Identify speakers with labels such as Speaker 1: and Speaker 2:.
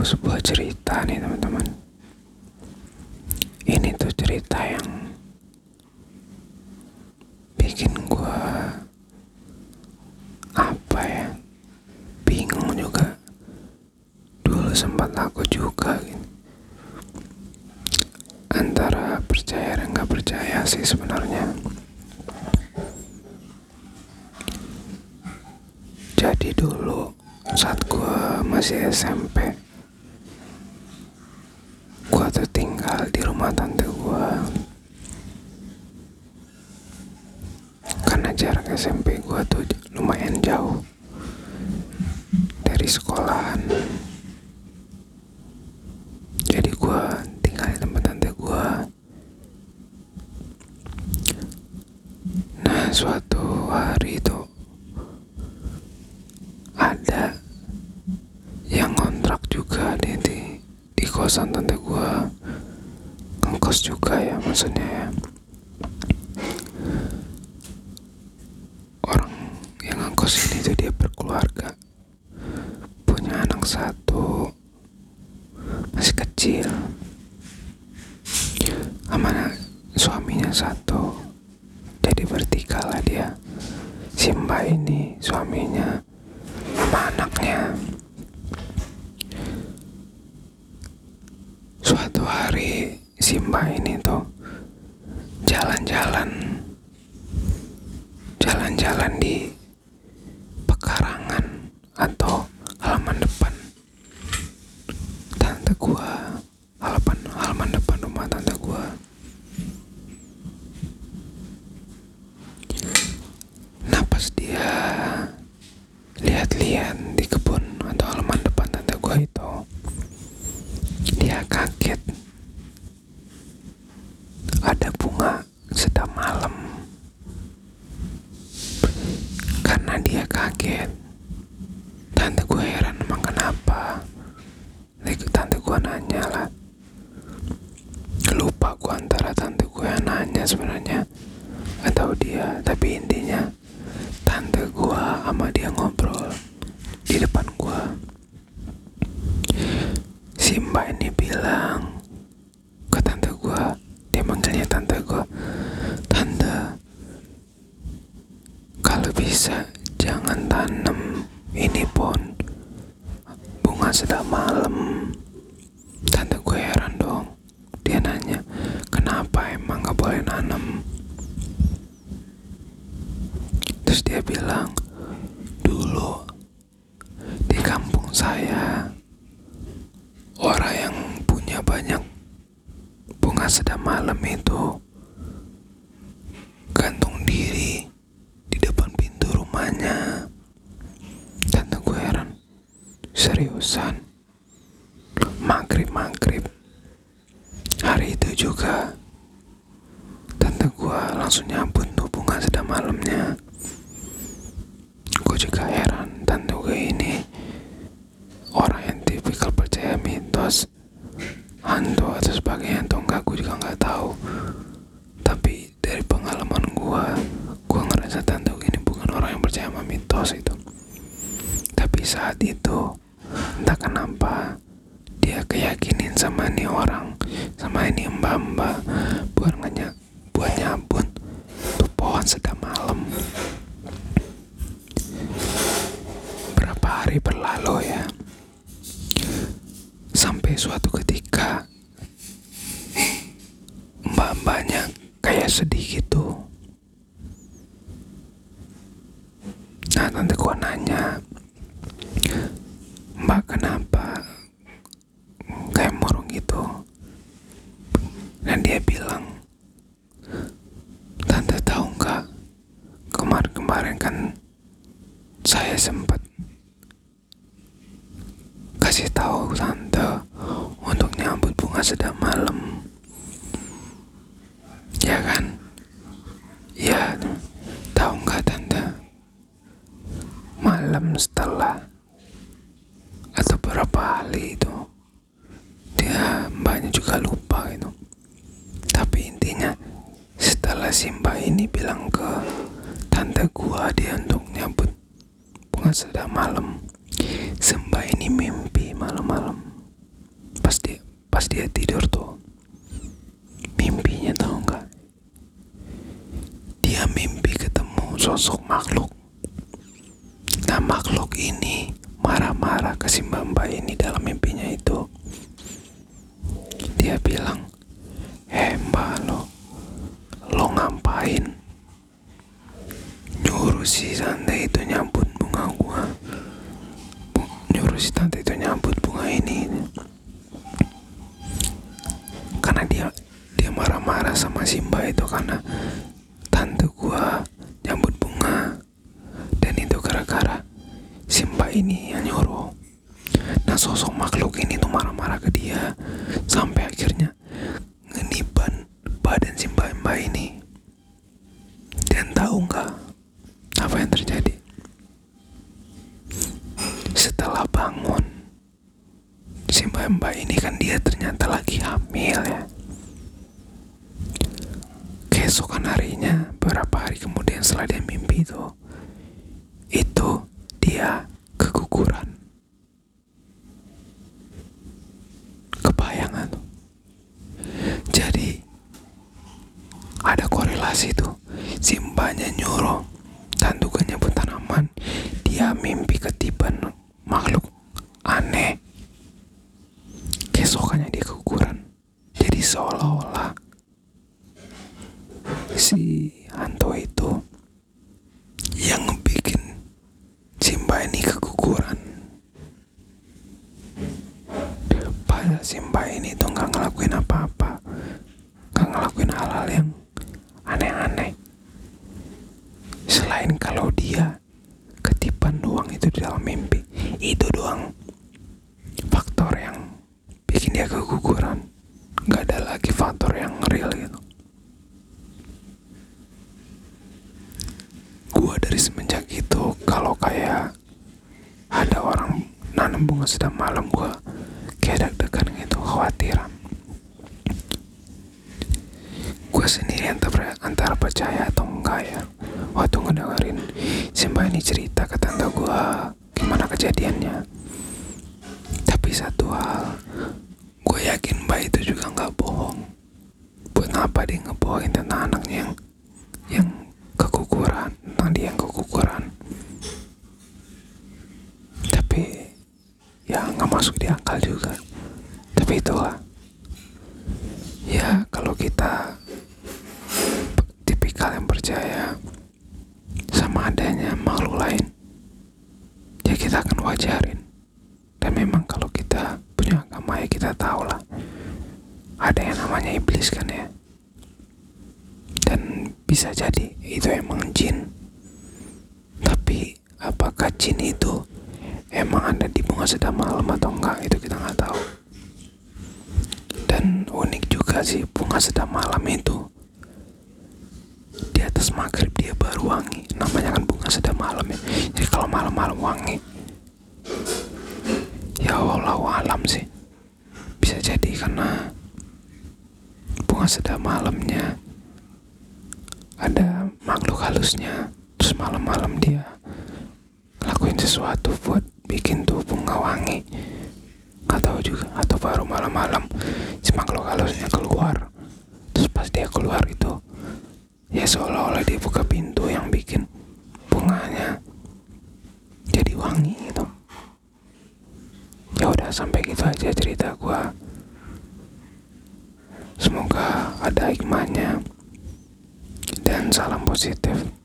Speaker 1: tahu sebuah cerita nih teman-teman. Ini tuh cerita yang bikin gua apa ya? Bingung juga. Dulu sempat aku juga gitu. Antara percaya dan nggak percaya sih sebenarnya. Jadi dulu saat gua masih SMP gua tuh tinggal di rumah tante gua. Karena jarak SMP gua tuh lumayan jauh dari sekolahan. Jadi gua tinggal di tempat tante gua. Nah suatu hari itu ada yang ngontrak juga di, di di kosan tante gua ngekos juga ya maksudnya ya. Orang yang ngekos ini tuh dia berkeluarga. Punya anak satu masih kecil. Sama suaminya satu. Jadi bertiga lah dia. Si mbak ini suaminya sama anaknya suatu hari si mbak ini tuh jalan-jalan jalan-jalan di pekarangan atau halaman depan tante gua halaman halaman depan rumah tante gua nah pas dia lihat-lihat di kebun atau halaman depan tante gua itu dia kaget ada bunga sedang malam karena dia kaget tante gue heran emang kenapa Lalu tante gue nanya lah. Lupa gue antara tante gue yang nanya sebenarnya. Atau dia tapi intinya tante gue sama dia ngobrol di depan gue si mbak ini bilang ke tante gue dia manggilnya tante gue tante kalau bisa jangan tanam ini pon. Bunga sedang malam tante gue heran dong dia nanya kenapa emang gak boleh nanam terus dia bilang dulu di kampung saya orang yang punya banyak bunga sedang malam itu gantung diri di depan pintu rumahnya. Tante gue heran seriusan? Maghrib maghrib hari itu juga tante gue langsung nyabut tuh bunga sedang malamnya. Gue juga heran tante gue ini orang yang tipikal percaya mitos hantu atau sebagainya enggak gue juga nggak tahu. Tapi dari pengalaman gue gue ngerasa tante ini bukan orang yang percaya sama mitos itu. Tapi saat itu entah kenapa dia keyakinin sama ini orang sama ini mbak-mbak buat nanya buat nyabut tuh pohon sedang malam. Berapa hari berlalu ya. Sampai suatu ketika kayak sedih gitu. Nah nanti gua nanya mbak kenapa kayak murung gitu? Dan dia bilang tante tahu nggak? Kemarin-kemarin kan saya sempat kasih tahu tante untuk nyambut bunga sedang malam ya kan? Ya tahu nggak tante? Malam setelah atau berapa hari itu dia mbaknya juga lupa itu. Tapi intinya setelah si ini bilang ke tante gua dia untuk nyambut bunga sedang malam Sembah ini mimpi malam-malam. Pas dia pas dia tidur tuh mimpinya tahu nggak dia mimpi ketemu sosok makhluk. Nah makhluk ini marah-marah ke si mbak ini dalam mimpinya itu. Dia bilang eh mbak lo lo ngapain? Nyuruh si tante itu nyambut bunga gua. Nyuruh si tante itu nyambut bunga ini. Karena dia dia marah-marah sama si mbak itu karena tante gua nyambut bunga dan itu gara-gara si mbak ini yang nyuruh. Nah sosok makhluk ini tuh marah-marah ke dia. Sampai akhirnya ngeniban badan si mbak mbak ini. Dan tahu nggak apa yang terjadi? Setelah bangun si mbak mbak ini kan dia ternyata lagi hamil ya. Keesokan harinya beberapa hari kemudian setelah dia mimpi itu itu dia keguguran kebayangan tuh jadi ada korelasi tuh nyuruh. Tandukan nyebut tanaman. Dia mimpi ketiban makhluk aneh. Keesokannya dia keguguran jadi seolah-olah si Hanto itu yang ngebikin si mbak ini keguguran padahal si mbak ini tuh nggak ngelakuin apa-apa nggak ngelakuin hal-hal yang aneh-aneh selain kalau dia ketipan doang itu di dalam mimpi itu doang faktor yang bikin dia keguguran. Nggak ada lagi faktor yang real gitu. Gua dari semenjak itu kalau kayak ada orang nanam bunga sedang malam gua kayak deg-degan gitu khawatiran. Gue sendiri antara percaya atau enggak ya waktu ngedengerin si mbak ini cerita ke tante gue gimana kejadiannya. Tapi satu hal gue yakin mbak itu juga nggak bohong. Buat apa dia ngebohongin tentang anaknya yang yang keguguran tentang dia yang keguguran? Tapi ya nggak masuk di akal juga. Tapi itulah ya kalau kita tipikal yang percaya sama adanya makhluk lain ya kita akan wajarin dan memang kalau kita punya agama ya kita tahu lah ada yang namanya iblis kan ya. Dan bisa jadi itu emang jin. Tapi apakah jin itu emang ada di bunga sedang malam atau enggak itu kita nggak tahu. Dan unik juga sih bunga sedang malam itu di atas maghrib dia baru wangi. Namanya kan bunga sedang malam ya. Jadi kalau malam-malam wangi ya Allah alam sih. Bisa jadi karena bunga sedang malamnya. Ada makhluk halusnya. Terus malam-malam dia lakuin sesuatu buat bikin tuh bunga wangi. Nggak tahu juga atau baru malam-malam si makhluk halusnya keluar. Terus pas dia keluar itu ya seolah-olah dia buka pintu yang bikin bunganya jadi wangi gitu. Ya udah sampai gitu aja cerita semoga ada hikmahnya. Dan salam positif